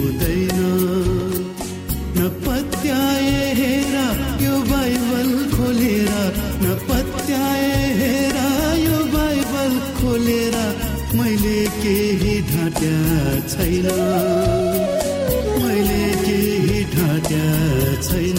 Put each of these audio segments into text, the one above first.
हुँदैन नपत्याए हेर यो बाइबल खोलेर नपत्याए हेर यो बाइबल खोलेर मैले केही ढाट्या छैन मैले केही ढाँट्या छैन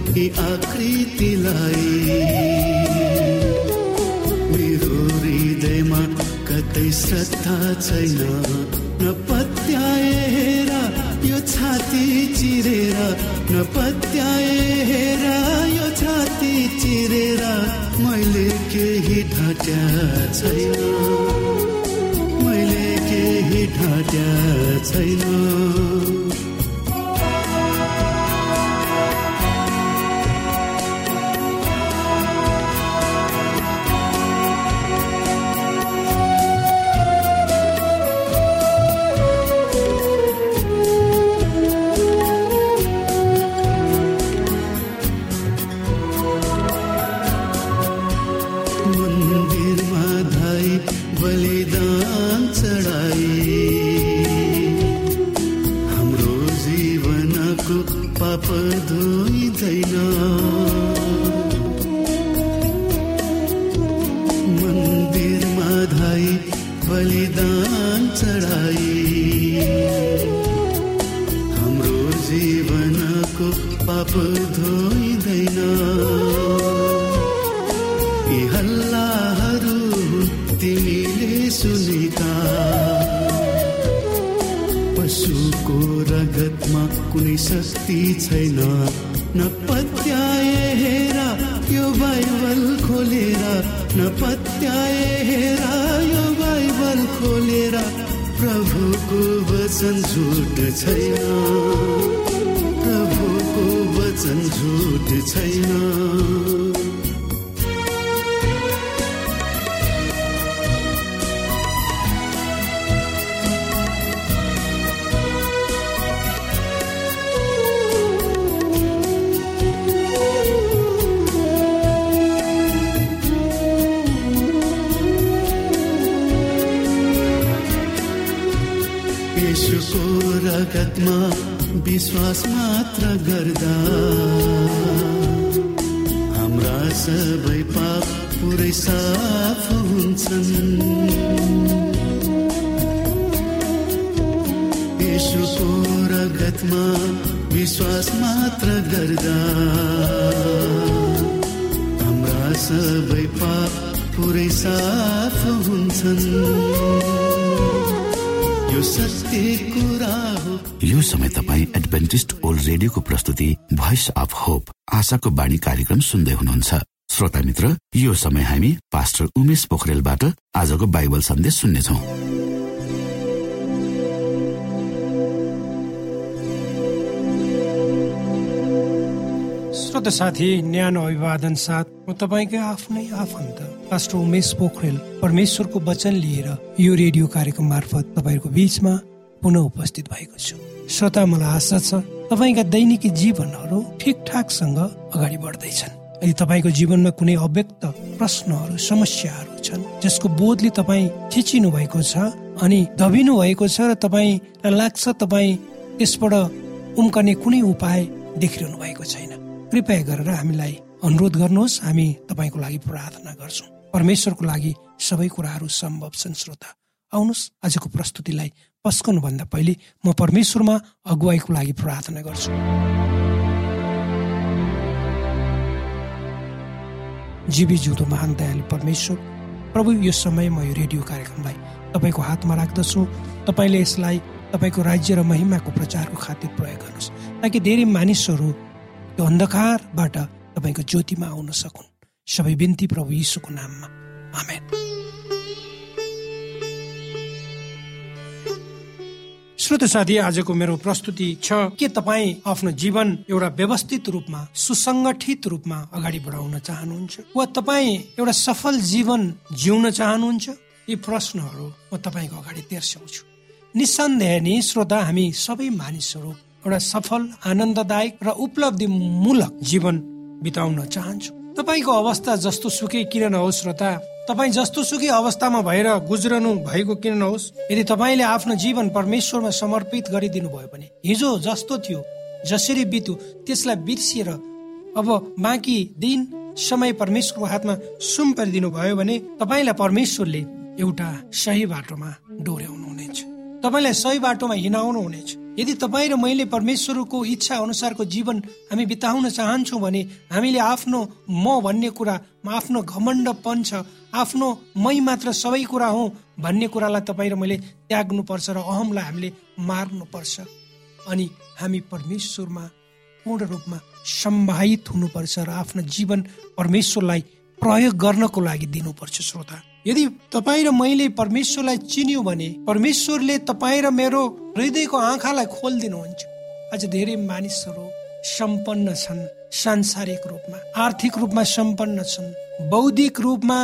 आकृतिलाई मेरो हृदयमा कतै श्रद्धा छैन न पत्याए हेर यो छाती चिरेर न पत्याए हेर यो छाती चिरेर मैले केही ढाट्या छैन मैले केही ढाट्या छैन बाइबल खोलेर न पत्याए हेर यो बाइबल खोलेर प्रभुको वचन झुट छैन। प्रभुको वचन झुट छैन। विश्वास मात्र गर्दा हाम्रा सबै पाप पुरै साफ हुन्छन्। यसुको रगतमा विश्वास मात्र गर्दा हाम्रा सबै पाप पुरै साफ हुन्छन्। यो समय तपाईँ एडभेन्टिस्ट ओल्ड रेडियोको प्रस्तुति भोइस अफ होप आशाको बाणी कार्यक्रम सुन्दै हुनुहुन्छ। श्रोता मित्र यो समय हामी पास्टर उमेश पोखरेलबाट आजको बाइबल सन्देश सुन्नेछौ। श्रोता साथी न्यानो अभिवादन साथ म तपाईँकै आफ्नै आफन्त। पास्टर उमेश पोखरेल परमेश्वरको वचन लिएर यो रेडियो कार्यक्रम मार्फत तपाईँहरूको बिचमा पुनः उपस्थित भएको छु। श्रोता मलाई आशा छ तपाईँका दैनिकी जीवनहरू ठिकठाकसँग अगाडि बढ्दैछन्। यदि तपाईँको जीवनमा कुनै अव्यक्त प्रश्नहरू समस्याहरू छन् जसको बोधले तपाईँ थिचिनु भएको छ अनि दबिनु भएको छ र तपाईँलाई लाग्छ तपाईँ त्यसबाट उम्कने कुनै उपाय देखिरहनु भएको छैन। कृपया गरेर हामीलाई अनुरोध गर्नुहोस् हामी तपाईँको लागि प्रार्थना गर्छौँ। परमेश्वरको लागि सबै कुराहरू सम्भव छन् श्रोता। आउनुहोस् आजको प्रस्तुतिलाई भन्दा पहिले म परमेश्वरमा अगुवाईको लागि प्रार्थना गर्छु। जीवी जिउँदो महान दयालु परमेश्वर प्रभु यो समय म यो रेडियो कार्यक्रमलाई तपाईँको हातमा राख्दछु। तपाईँले यसलाई तपाईँको राज्य र महिमाको प्रचारको खातिर प्रयोग गर्नुहोस् ताकि धेरै मानिसहरू त्यो अन्धकारबाट तपाईँको ज्योतिमा आउन सकुन्। सबै बिन्ती प्रभु यीशुको नाममा आमेन श्रोत साथी आजको मेरो प्रस्तुति छ के तपाईँ आफ्नो जीवन एउटा व्यवस्थित रूपमा सुसङ्गठित रूपमा अगाडि बढाउन चाहनुहुन्छ? वा तपाईँ एउटा सफल जीवन जिउन चाहनुहुन्छ? यी प्रश्नहरू म तपाईँको अगाडि तेर्स्याउँछु। निसन्देह नि श्रोता हामी सबै मानिसहरू एउटा सफल आनन्ददायक र उपलब्धि मूलक जीवन बिताउन चाहन्छु। तपाईँको अवस्था जस्तो सुकै किन नहोस् श्रोता। तपाईँ जस्तो सुकै अवस्थामा भएर गुज्रनु भएको किन नहोस्? यदि तपाईँले आफ्नो जीवन परमेश्वरमा समर्पित गरिदिनु भयो भने हिजो जस्तो थियो जसरी बित्यो त्यसलाई बिर्सिएर अब बाँकी दिन समय परमेश्वरको हातमा सुम्परिदिनु भयो भने तपाईँलाई परमेश्वरले एउटा सही बाटोमा डोर्याउनु हुनेछ तपाईँलाई सही बाटोमा हिँडाउनु हुनेछ यदि तपाईँ र मैले परमेश्वरको इच्छा अनुसारको जीवन हामी बिताउन चाहन्छौँ भने हामीले आफ्नो म भन्ने कुरा आफ्नो घमण्डपन छ आफ्नो मै मात्र सबै कुरा हो भन्ने कुरालाई तपाईँ र मैले त्याग्नु पर्छ र अहमलाई हामीले मार्नु पर्छ अनि हामी परमेश्वरमा पूर्ण रूपमा सम्भाहित हुनुपर्छ र आफ्नो जीवन परमेश्वरलाई प्रयोग गर्नको लागि दिनुपर्छ श्रोता। यदि तपाईँ र मैले परमेश्वरलाई चिन्यौँ भने परमेश्वरले तपाईँ र मेरो हृदयको आँखालाई खोलिदिनुहुन्छ। आज धेरै मानिसहरू सम्पन्न छन् सांसारिक रूपमा आर्थिक रूपमा सम्पन्न छन् बौद्धिक रूपमा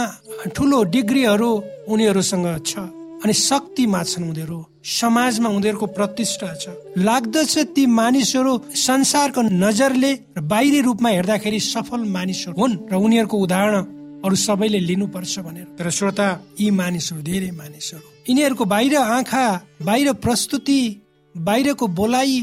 ठुलो डिग्रीहरू उनीहरूसँग छ अनि शक्तिमा छन् उनीहरू। समाजमा उनीहरूको प्रतिष्ठा छ। लाग्दछ ती मानिसहरू संसारको नजरले बाहिरी रूपमा हेर्दाखेरि सफल मानिसहरू हुन् र उनीहरूको उदाहरण अरू सबैले लिनुपर्छ भनेर। तर श्रोता यी मानिसहरू धेरै मानिसहरू। यिनीहरूको बाहिर आँखा बाहिर प्रस्तुति बाहिरको बोलाइ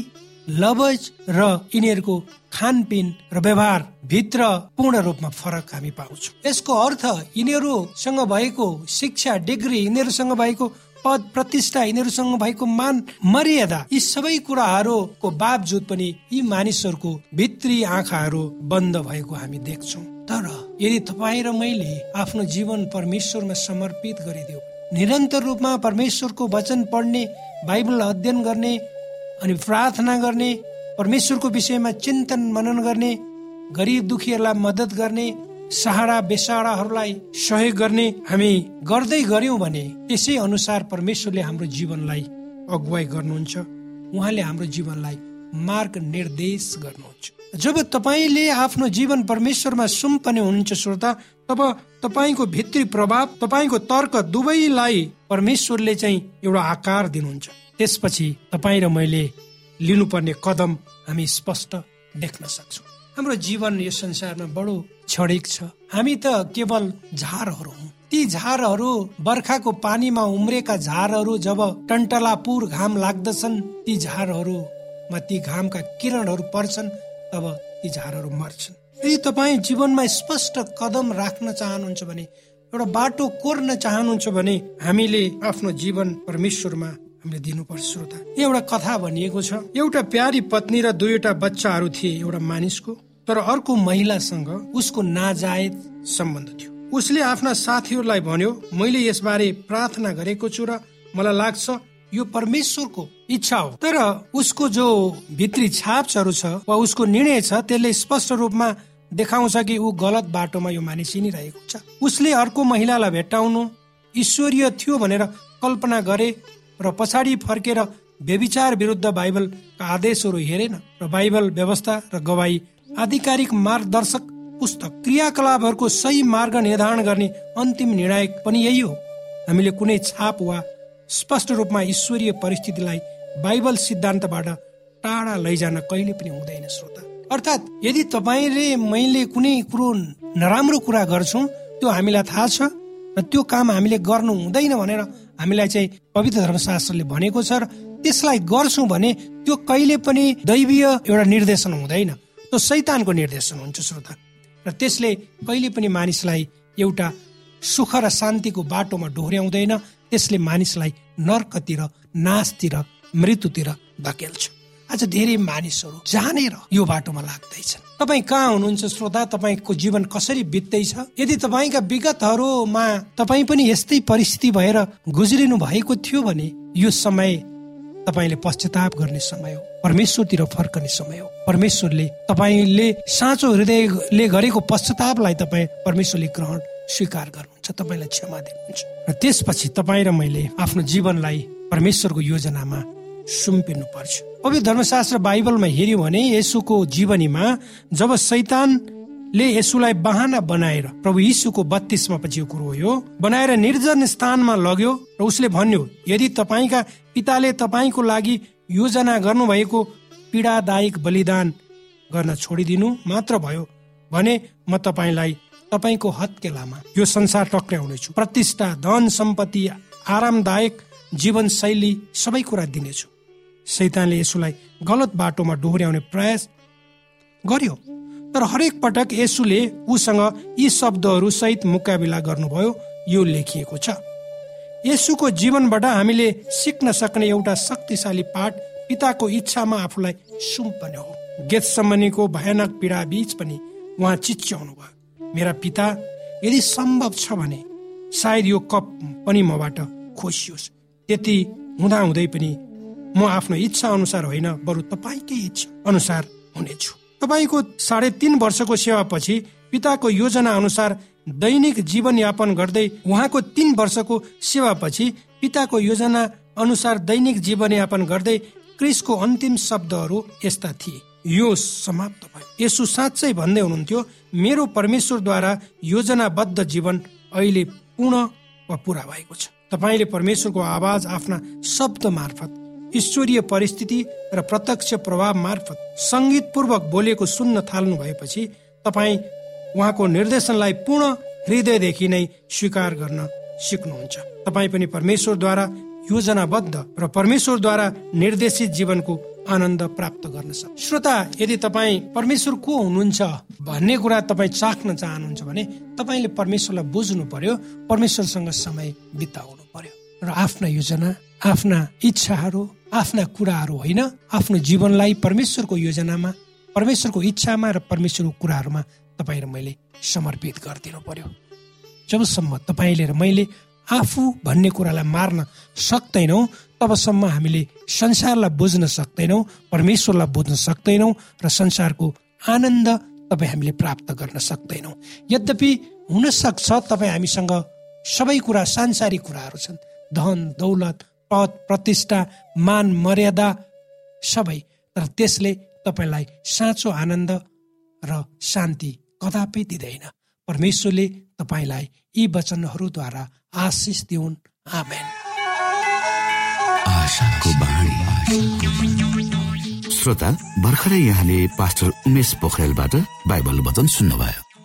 लवज र यिनीहरूको खानपिन र व्यवहार भित्र पूर्ण रूपमा फरक हामी पाउँछौँ। यसको अर्थ यिनीहरूसँग भएको शिक्षा डिग्री यिनीहरूसँग भएको पद प्रतिष्ठा यिनीहरूसँग भएको मान मर्यादा यी सबै कुराहरूको बावजुद पनि यी मानिसहरूको भित्री आँखाहरू बन्द भएको हामी देख्छौँ। तर यदि तपाईँ र मैले आफ्नो जीवन परमेश्वरमा समर्पित गरिदियो निरन्तर रूपमा परमेश्वरको वचन पढ्ने बाइबल अध्ययन गर्ने अनि प्रार्थना गर्ने परमेश्वरको विषयमा चिन्तन मनन गर्ने गरिब दुखीहरूलाई मद्दत गर्ने सहारा बेसाराहरूलाई सहयोग गर्ने हामी गर्दै गर्यौं भने त्यसै अनुसार परमेश्वरले हाम्रो जीवनलाई अगुवाई गर्नुहुन्छ। उहाँले हाम्रो जीवनलाई मार्ग निर्देश गर्नुहुन्छ। जब तपाईँले आफ्नो जीवन परमेश्वरमा सुम्पने हुनुहुन्छ श्रोता तब तपाईँको भित्री प्रभाव तपाईँको तर्क दुवैलाई परमेश्वरले चाहिँ एउटा आकार दिनुहुन्छ। त्यसपछि तपाईँ र मैले लिनुपर्ने कदम हामी स्पष्ट देख्न सक्छौँ। हाम्रो जीवन यो संसारमा बडो क्षणिक छ। हामी त केवल झारहरू हौ। ती झारहरू बर्खाको पानीमा उम्रेका झारहरू जब टन्टलापुर घाम लाग्दछन् ती झारहरूमा ती घामका किरणहरू पर्छन् तब ती झारहरू मर्छन्। यदि तपाईँ जीवनमा स्पष्ट कदम राख्न चाहनुहुन्छ भने एउटा बाटो कोर्न चाहनुहुन्छ भने हामीले आफ्नो जीवन परमेश्वरमा हामीले दिनुपर्छ श्रोता। एउटा कथा भनिएको छ। एउटा प्यारी पत्नी र दुईवटा बच्चाहरू थिए एउटा मानिसको तर अर्को महिलासँग उसको नाजायज सम्बन्ध थियो। उसले आफ्ना साथीहरूलाई भन्यो मैले यसबारे प्रार्थना गरेको छु र मलाई लाग्छ यो परमेश्वरको इच्छा हो। तर उसको जो भित्री छाप्सहरू छ वा उसको निर्णय छ त्यसले स्पष्ट रूपमा देखाउँछ कि ऊ गलत बाटोमा यो मानिस हिँडिरहेको छ। उसले अर्को महिलालाई भेट्टाउनु ईश्वरीय थियो भनेर कल्पना गरे र पछाडि फर्केर व्यविचार विरुद्ध बाइबलका आदेशहरू हेरेन र बाइबल व्यवस्था र गवाई आधिकारिक मार्गदर्शक पुस्तक क्रियाकलापहरूको सही मार्ग निर्धारण गर्ने अन्तिम निर्णायक पनि यही हो। हामीले कुनै छाप वा स्पष्ट रूपमा ईश्वरीय परिस्थितिलाई बाइबल सिद्धान्तबाट टाढा लैजान कहिले पनि हुँदैन श्रोता। अर्थात् यदि तपाईँले मैले कुनै कुरो नराम्रो कुरा गर्छौँ त्यो हामीलाई थाहा छ र त्यो काम हामीले गर्नु हुँदैन भनेर हामीलाई चाहिँ पवित्र धर्मशास्त्रले भनेको छ र त्यसलाई गर्छौँ भने त्यो कहिले पनि दैवीय एउटा निर्देशन हुँदैन। त्यो सैतानको निर्देशन हुन्छ श्रोता। र त्यसले कहिले पनि मानिसलाई एउटा सुख र शान्तिको बाटोमा डोर्याउँदैन। त्यसले मानिसलाई नर्कतिर नाशतिर मृत्युतिर धकेल्छ। आज धेरै मानिसहरू जानेर यो बाटोमा लाग्दैछन्। तपाईँ कहाँ हुनुहुन्छ श्रोता? तपाईँको जीवन कसरी बित्दैछ? यदि तपाईँका विगतहरूमा तपाईँ पनि यस्तै परिस्थिति भएर गुज्रिनु भएको थियो भने यो समय तपाईँले पश्चाताप गर्ने समय हो। परमेश्वरतिर फर्कने समय हो। परमेश्वरले तपाईँले साँचो हृदयले गरेको पश्चातापलाई तपाईँ परमेश्वरले ग्रहण स्वीकार गर्नुहुन्छ तपाईँलाई क्षमा दिनुहुन्छ। र त्यसपछि तपाईँ र मैले आफ्नो जीवनलाई परमेश्वरको योजनामा सुम्पिनु पर्छ पवित्र धर्मशास्त्र बाइबलमा हेऱ्यो भने यसुको जीवनीमा जब सैतानले यसुलाई बाहना बनाएर प्रभु यीशुको बत्तीसमा पछि यो कुरो हो बनाएर निर्जन स्थानमा लग्यो र उसले भन्यो यदि तपाईँका पिताले तपाईँको लागि योजना गर्नुभएको पीडादायक बलिदान गर्न छोडिदिनु मात्र भयो भने म तपाईँलाई तपाईँको हत्केलामा यो संसार टक्राउनेछु प्रतिष्ठा धन सम्पत्ति आरामदायक जीवन शैली सबै कुरा दिनेछु। सैतानले यसुलाई गलत बाटोमा डोहोऱ्याउने प्रयास गर्यो। तर हरेक पटक यसुले उसँग यी शब्दहरू सहित मुकाबिला गर्नुभयो यो लेखिएको छ। यसुको जीवनबाट हामीले सिक्न सक्ने एउटा शक्तिशाली पाठ पिताको इच्छामा आफूलाई सुम्पने हो। गेत सम्बन्धीको भयानक पीडा बीच पनि उहाँ चिच्याउनु भयो। मेरा पिता यदि सम्भव छ भने सायद यो कप पनि मबाट खोसियोस्। त्यति हुँदा हुँदै पनि म आफ्नो इच्छा अनुसार होइन बरु तपाईँकै इच्छा अनुसार हुनेछु। तपाईँको साढे तिन वर्षको सेवापछि पिताको योजना अनुसार दैनिक जीवन यापन गर्दै उहाँको तिन वर्षको सेवापछि पिताको योजना अनुसार दैनिक जीवन यापन गर्दै क्रिसको अन्तिम शब्दहरू यस्ता थिए। यो समाप्त भयो। यसो साँच्चै भन्दै हुनुहुन्थ्यो मेरो परमेश्वरद्वारा योजनाबद्ध जीवन अहिले पूर्ण वा पुरा भएको छ। तपाईँले परमेश्वरको आवाज आफ्ना शब्द मार्फत ईश्वरीय परिस्थिति र प्रत्यक्ष प्रभाव मार्फत सङ्गीत पूर्वक बोलेको सुन्न थाल्नु भएपछि तपाईँ उहाँको निर्देशनलाई पूर्ण हृदयदेखि नै स्वीकार गर्न सिक्नुहुन्छ। तपाईँ पनि परमेश्वरद्वारा योजनाबद्ध र परमेश्वरद्वारा निर्देशित जीवनको आनन्द प्राप्त गर्न सक्छ। श्रोता यदि तपाईँ परमेश्वर को हुनुहुन्छ भन्ने कुरा तपाईँ चाख्न चाहनुहुन्छ भने तपाईँले परमेश्वरलाई बुझ्नु पर्यो परमेश्वरसँग समय बिताउनु पर्यो र आफ्ना योजना आफ्ना इच्छाहरू आफ्ना कुराहरू होइन? आफ्नो जीवनलाई परमेश्वरको योजनामा परमेश्वरको इच्छामा र परमेश्वरको कुराहरूमा तपाईँ र मैले समर्पित गरिदिनु पर्यो। जबसम्म तपाईँले र मैले आफू भन्ने कुरालाई मार्न सक्दैनौँ तबसम्म हामीले संसारलाई बुझ्न सक्दैनौँ परमेश्वरलाई बुझ्न सक्दैनौँ र संसारको आनन्द तपाईँ हामीले प्राप्त गर्न सक्दैनौँ। यद्यपि हुनसक्छ तपाईँ हामीसँग सबै कुरा सांसारिक कुराहरू छन्। धन दौलत प्रतिष्ठा मान मर्यादा सबै। तर त्यसले तपाईँलाई साँचो आनन्द र शान्ति कदापि दिँदैन। परमेश्वरले तपाईँलाई यी वचनहरूद्वारा आशिष दिउन्। आमेन। श्रोता भर्खरै यहाँले पास्टर उमेश पोखरेलबाट बाइबल वचन सुन्नुभयो।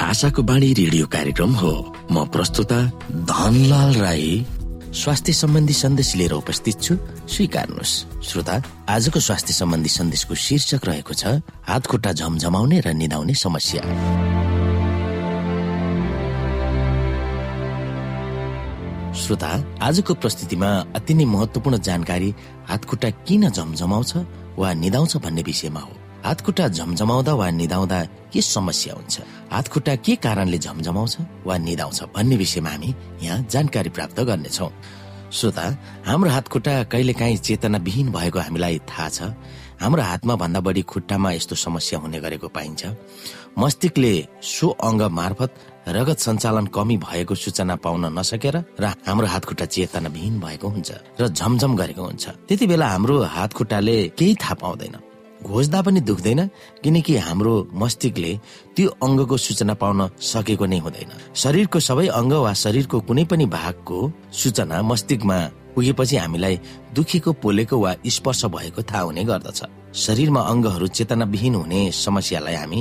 आशाको बाणी रेडियो कार्यक्रम हो। म प्रस्तुता धनलाल राई। स्वास्थ्य सम्बन्धी सन्देश लिएर उपस्थित छु। स्वीकार्नुहोस्। श्रोता आजको स्वास्थ्य सम्बन्धी सन्देशको शीर्षक रहेको छ हात खुट्टा झमझमाउने र निधाउने समस्या। श्रोता आजको प्रस्तुतिमा अति नै महत्वपूर्ण जानकारी हात खुट्टा किन झमझमाउँछ वा निधाउँछ भन्ने विषयमा हो। हातखुट्टा झमझमाउँदा वा निधाउँदा के समस्या हुन्छ? हातखुट्टा के कारणले झमझमाउँछ वा निधाउँछ भन्ने विषयमा हामी यहाँ जानकारी प्राप्त गर्नेछौ। श्रोता हाम्रो हातखुट्टा कहिलेकाहीँ चेतनाविहीन भएको हामीलाई थाहा छ। हाम्रो हातमा भन्दा बढी खुट्टामा यस्तो समस्या हुने गरेको पाइन्छ। मस्तिष्कले सो अङ्ग मार्फत रगत सञ्चालन कमी भएको सूचना पाउन नसकेर र हाम्रो हातखुट्टा चेतनाविहीन भएको हुन्छ र झमझम गरेको हुन्छ। त्यति बेला हाम्रो हातखुट्टाले केही थाहा पाउँदैन। घोज्दा पनि दुख्दैन किनकि हाम्रो मस्तिष्कले त्यो अङ्गको सूचना पाउन सकेको नै हुँदैन। शरीरको सबै अङ्ग वा शरीरको कुनै पनि भागको सूचना मस्तिष्कमा पुगेपछि हामीलाई दुखेको पोलेको वा स्पर्श भएको थाहा हुने गर्दछ। शरीरमा अङ्गहरू चेतनाविहीन हुने समस्यालाई हामी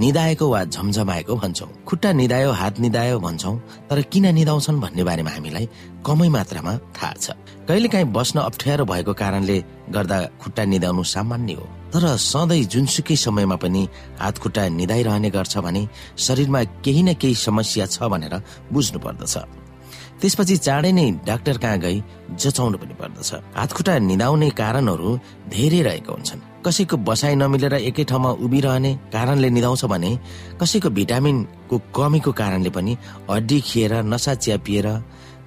निधाएको वा झमझमाएको भन्छौँ। खुट्टा निधायो हात निधायो भन्छौँ तर किन निधाउँछन् भन्ने बारेमा हामीलाई कमै मात्रामा थाहा छ। कहिलेकाहीँ बस्न अप्ठ्यारो भएको कारणले गर्दा खुट्टा निधाउनु सामान्य हो। तर सधैँ जुनसुकै समयमा पनि हात खुट्टा निधाइरहने गर्छ भने शरीरमा केही न केही समस्या छ भनेर बुझ्नु पर्दछ त्यसपछि चाँडै नै डाक्टर कहाँ गई जचाउनु पनि पर्दछ। हातखुट्टा निधाउने कारणहरू धेरै रहेका हुन्छन्। कसैको बसाइ नमिलेर एकै ठाउँमा उभिरहने कारणले निधाउँछ भने कसैको भिटामिनको कमीको कारणले पनि हड्डी खिएर नसा च्यापिएर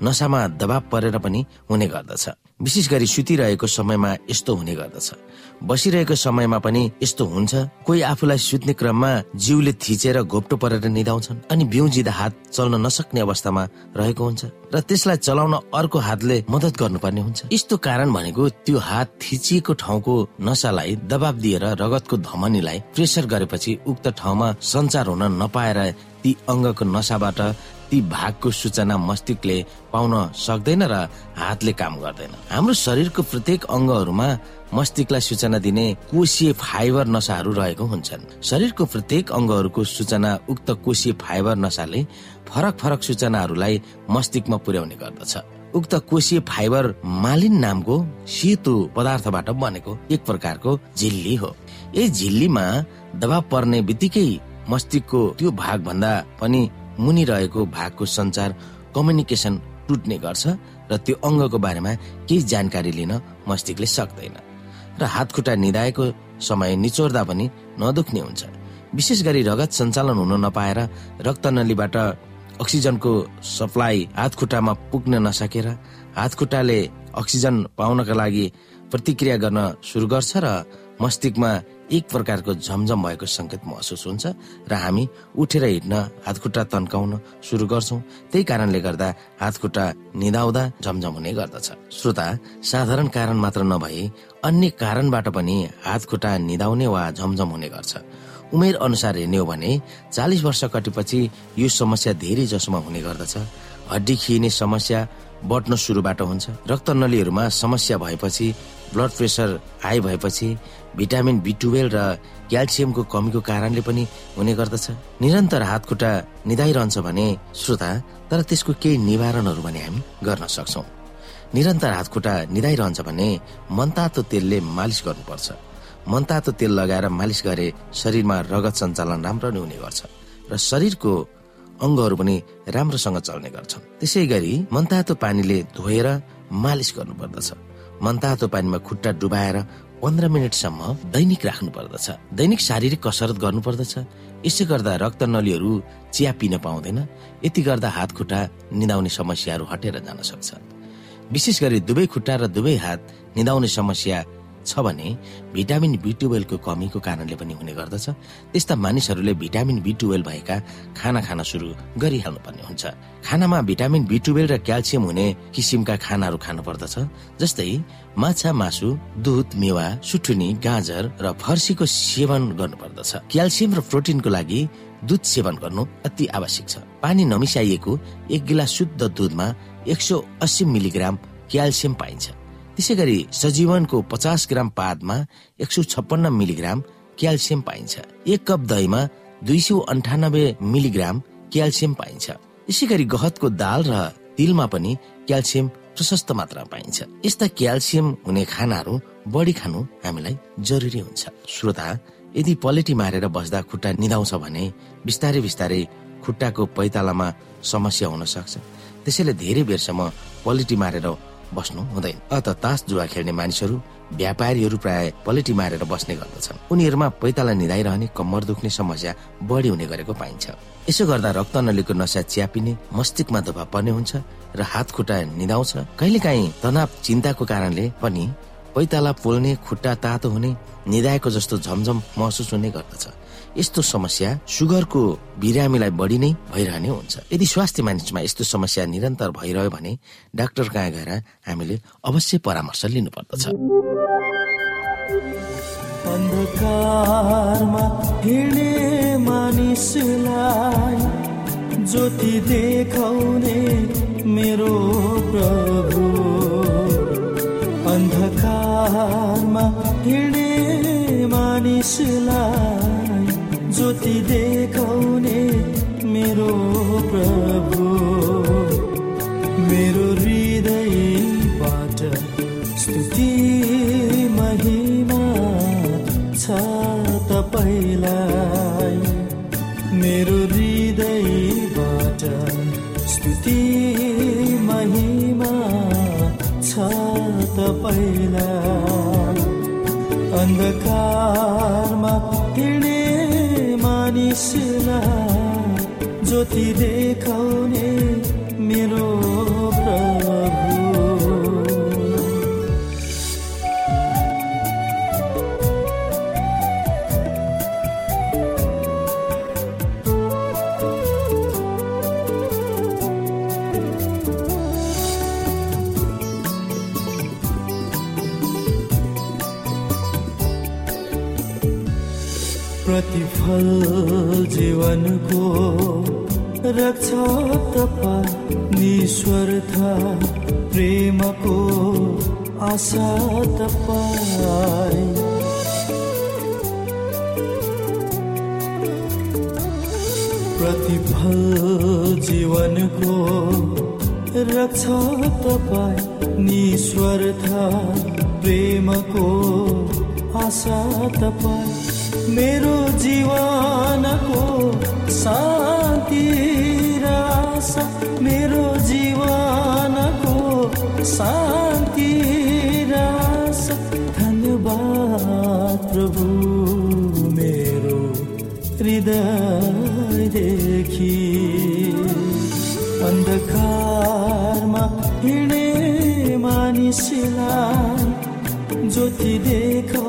नसामा दबाव परेर पनि हुने गर्दछ। विशेष गरी सुतिरहेको समयमा यस्तो हुने गर्दछ। बसिरहेको समयमा पनि यस्तो हुन्छ। कोही आफूलाई सुत्ने क्रममा जिउले थिचेर घोप्टो परेर निधाउँछन् अनि बिउजिँदा हात चल्न नसक्ने अवस्थामा रहेको हुन्छ र त्यसलाई चलाउन अर्को हातले मद्दत गर्नुपर्ने हुन्छ। यस्तो कारण भनेको त्यो हात थिचिएको ठाउँको नसालाई दबाब दिएर रगतको धमनीलाई प्रेसर गरेपछि उक्त ठाउँमा सञ्चार हुन नपाएर ती अङ्गको नसाबाट ती भागको सूचना मस्तिष्कले पाउन सक्दैन र हातले काम गर्दैन। हाम्रो शरीरको प्रत्येक अङ्गहरूमा मस्तिष्कलाई सूचना दिने कोशीय फाइबर नसाहरू रहेको हुन्छन्। शरीरको प्रत्येक अङ्गहरूको सूचना उक्त कोशीय फाइबर नसाले फरक फरक सूचनाहरूलाई मस्तिष्कमा पुर्याउने गर्दछ। उक्त कोशीय फाइबर मालिन नामको सेतो पदार्थबाट बनेको एक प्रकारको झिल्ली हो। यस झिल्लीमा दबाव पर्ने बित्तिकै मस्तिष्कको त्यो भाग भन्दा पनि मुनि रहेको भागको सञ्चार कम्युनिकेसन टुट्ने गर्छ र त्यो अङ्गको बारेमा केही जानकारी लिन मस्तिष्कले सक्दैन। र हात खुट्टा निधाएको समय निचोर्दा पनि नदुख्ने हुन्छ। विशेष गरी रगत सञ्चालन हुन नपाएर रक्तनलीबाट अक्सिजनको सप्लाई हात खुट्टामा पुग्न नसकेर हात खुट्टाले अक्सिजन पाउनका लागि प्रतिक्रिया गर्न सुरु गर्छ र मस्तिष्कमा एक प्रकारको झमझम भएको संकेत महसुस हुन्छ र हामी उठेर हिँड्न हातखुट्टा तन्काउन सुरु गर्छौँ। त्यही कारणले गर्दा हातखुट्टा निधाउँदा झमझम हुने गर्दछ। श्रोता साधारण कारण मात्र नभई अन्य कारणबाट पनि हातखुट्टा निधाउने वा झमझम हुने गर्छ। उमेर अनुसार हेर्ने हो भने चालिस वर्ष कटेपछि यो समस्या धेरै जसोमा हुने गर्दछ। हड्डी खिने समस्या बढ्न सुरुबाट हुन्छ। रक्तनलीहरूमा समस्या भएपछि ब्लड प्रेसर हाई भएपछि भिटामिन बी टुवेल्भ र क्याल्सियमको कमीको कारणले पनि हुने गर्दछ। निरन्तर हात खुट्टा निधाइरहन्छ भने श्रोता तर त्यसको केही निवारणहरू भने हामी गर्न सक्छौ। निरन्तर हात खुट्टा निधाइरहन्छ भने मनतातो तेलले मालिस गर्नुपर्छ। मनतातो तेल लगाएर मालिस गरे शरीरमा रगत सञ्चालन राम्रो नै हुने गर्छ र शरीरको अङ्गहरू पनि राम्रोसँग चल्ने गर्छन्। त्यसै गरी मनतातो पानीले धोएर मालिस गर्नुपर्दछ। मनतातो पानीमा खुट्टा डुबाएर पन्ध्र मिनटसम्म दैनिक राख्नु पर्दछ दैनिक शारीरिक कसरत गर्नु पर्दछ यसै गर्दा रक्त नलीहरू चिया पिन पाउँदैन। यति गर्दा हात खुट्टा निदाउने समस्याहरू हटेर जान सक्छ। विशेष गरी दुवै खुट्टा र दुवै हात निदाउने समस्या छ भने भिटामिन बी टुवेल्भको कमीको कारणले पनि हुने गर्दछ। त्यस्ता मानिसहरूले भिटामिन बी टुवेल्भ भएका खाना खान सुरु गरिहाल्नु पर्ने हुन्छ। खानामा भिटामिन बी टुवेल्भ र क्याल्सियम हुने किसिमका खानाहरू खानु पर्दछ जस्तै माछा मासु दुध मेवा सुठुनी गाजर र फर्सीको सेवन गर्नुपर्दछ। क्याल्सियम र प्रोटिनको लागि दुध सेवन गर्नु अति आवश्यक छ। पानी नमिसाइएको एक गिलास शुद्ध दुधमा एक सौ अस्सी मिलिग्राम क्याल्सियम पाइन्छ। त्यसै गरी सजीवनको पचास ग्राम पातमा एक सौ छप्पन्न मिलिग्राम क्याल्सियम पाइन्छ। एक कप दहीमा दुई सौ अन्ठानब्बे मिलिग्राम क्याल्सियम पाइन्छ। यसै गरी गहतको दाल र तिलमा पनि क्याल्सियम प्रशस्त मात्रामा पाइन्छ। यस्ता क्याल्सियम हुने खानाहरू बढी खानु हामीलाई जरुरी हुन्छ। श्रोता यदि पलेटी मारेर बस्दा खुट्टा निधाउँछ भने बिस्तारै बिस्तारै खुट्टाको पैतालामा समस्या हुन सक्छ। त्यसैले धेरै बेरसम्म पलेटी मारेर बस्नु हुँदैन। अत तास जुवा खेल्ने मानिसहरू व्यापारीहरू प्राय पलेटी मारेर बस्ने गर्दछन्। उनीहरूमा पैताला निधाइरहने कम्मर दुख्ने समस्या बढी हुने गरेको पाइन्छ। यसो गर्दा रक्त नलीको नसा च्यापिने मस्तिष्कमा दबाव पर्ने हुन्छ र हात खुट्टा निधाउँछ। कहिलेकाहीँ तनाव चिन्ताको कारणले पनि पैताला पोल्ने खुट्टा तातो हुने निधाएको जस्तो झमझम महसुस हुने गर्दछ। यस्तो समस्या सुगरको बिरामीलाई बढी नै भइरहने हुन्छ। यदि स्वास्थ्य मानिसमा यस्तो समस्या निरन्तर भइरह्यो भने डाक्टर कहाँ गएर हामीले अवश्य परामर्श लिनुपर्दछ। ज्योति देखाउने मेरो प्रभु। अन्धकारमा हिँड्ने मानिसलाई ज्योति ज्योति देखाउने मेरो प्रतिफल जीवनको रक्षा तपाईँ निस्वर्थ प्रेमको आशा तपाईँ। प्रतिफल जीवनको रक्षा तपाईँ निस्वर्थ प्रेमको आशा तपाईँ। मेरो जीवनको शान्ति तिरास मेरो जीवनको शान्ति रास। धन्यवाद प्रभु मेरो हृदयदेखि। अन्धकारमा हिँडे मानिसलाई ज्योति देखा